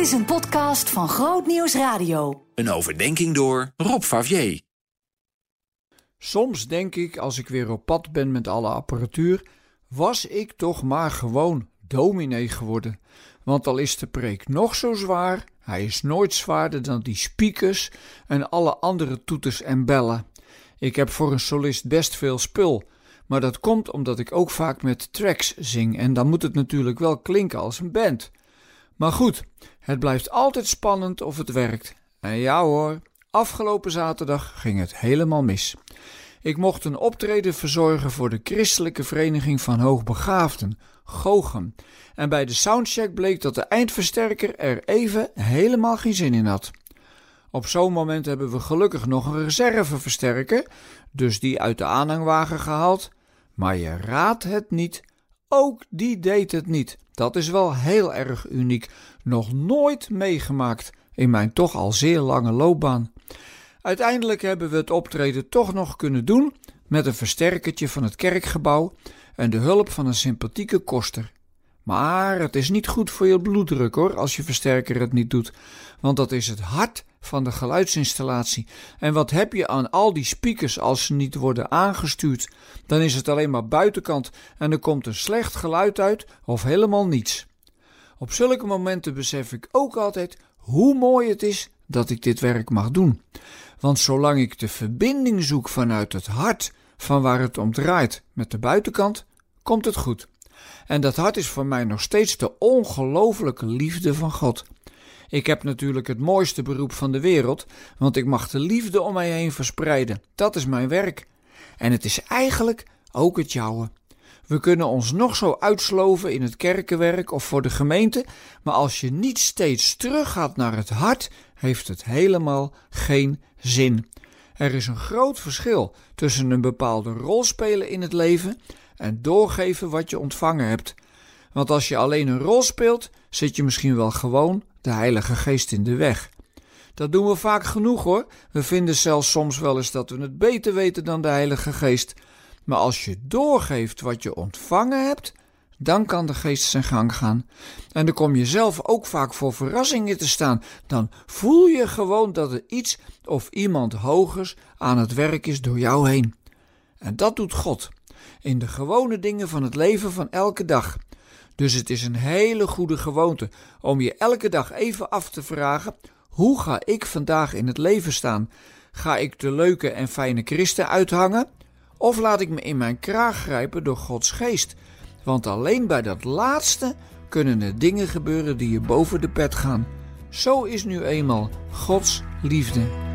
Dit is een podcast van Groot Nieuws Radio. Een overdenking door Rob Favier. Soms denk ik, als ik weer op pad ben met alle apparatuur, was ik toch maar gewoon dominee geworden. Want al is de preek nog zo zwaar, hij is nooit zwaarder dan die speakers en alle andere toeters en bellen. Ik heb voor een solist best veel spul, maar dat komt omdat ik ook vaak met tracks zing en dan moet het natuurlijk wel klinken als een band. Maar goed, het blijft altijd spannend of het werkt. En ja hoor, afgelopen zaterdag ging het helemaal mis. Ik mocht een optreden verzorgen voor de Christelijke Vereniging van Hoogbegaafden, Gochem. En bij de soundcheck bleek dat de eindversterker er even helemaal geen zin in had. Op zo'n moment hebben we gelukkig nog een reserveversterker, dus die uit de aanhangwagen gehaald. Maar je raadt het niet, ook die deed het niet. Dat is wel heel erg uniek, nog nooit meegemaakt in mijn toch al zeer lange loopbaan. Uiteindelijk hebben we het optreden toch nog kunnen doen met een versterkertje van het kerkgebouw en de hulp van een sympathieke koster. Maar het is niet goed voor je bloeddruk hoor, als je versterker het niet doet, want dat is het hart van de geluidsinstallatie. En wat heb je aan al die speakers als ze niet worden aangestuurd? Dan is het alleen maar buitenkant en er komt een slecht geluid uit of helemaal niets. Op zulke momenten besef ik ook altijd hoe mooi het is dat ik dit werk mag doen. Want zolang ik de verbinding zoek vanuit het hart van waar het om draait met de buitenkant, komt het goed. En dat hart is voor mij nog steeds de ongelooflijke liefde van God. Ik heb natuurlijk het mooiste beroep van de wereld, want ik mag de liefde om mij heen verspreiden. Dat is mijn werk. En het is eigenlijk ook het jouwe. We kunnen ons nog zo uitsloven in het kerkenwerk of voor de gemeente, maar als je niet steeds teruggaat naar het hart, heeft het helemaal geen zin. Er is een groot verschil tussen een bepaalde rol spelen in het leven en doorgeven wat je ontvangen hebt. Want als je alleen een rol speelt, zit je misschien wel gewoon de Heilige Geest in de weg. Dat doen we vaak genoeg hoor. We vinden zelfs soms wel eens dat we het beter weten dan de Heilige Geest. Maar als je doorgeeft wat je ontvangen hebt, dan kan de geest zijn gang gaan. En dan kom je zelf ook vaak voor verrassingen te staan. Dan voel je gewoon dat er iets of iemand hogers aan het werk is door jou heen. En dat doet God in de gewone dingen van het leven van elke dag. Dus het is een hele goede gewoonte om je elke dag even af te vragen: hoe ga ik vandaag in het leven staan? Ga ik de leuke en fijne christen uithangen? Of laat ik me in mijn kraag grijpen door Gods geest? Want alleen bij dat laatste kunnen er dingen gebeuren die je boven de pet gaan. Zo is nu eenmaal Gods liefde.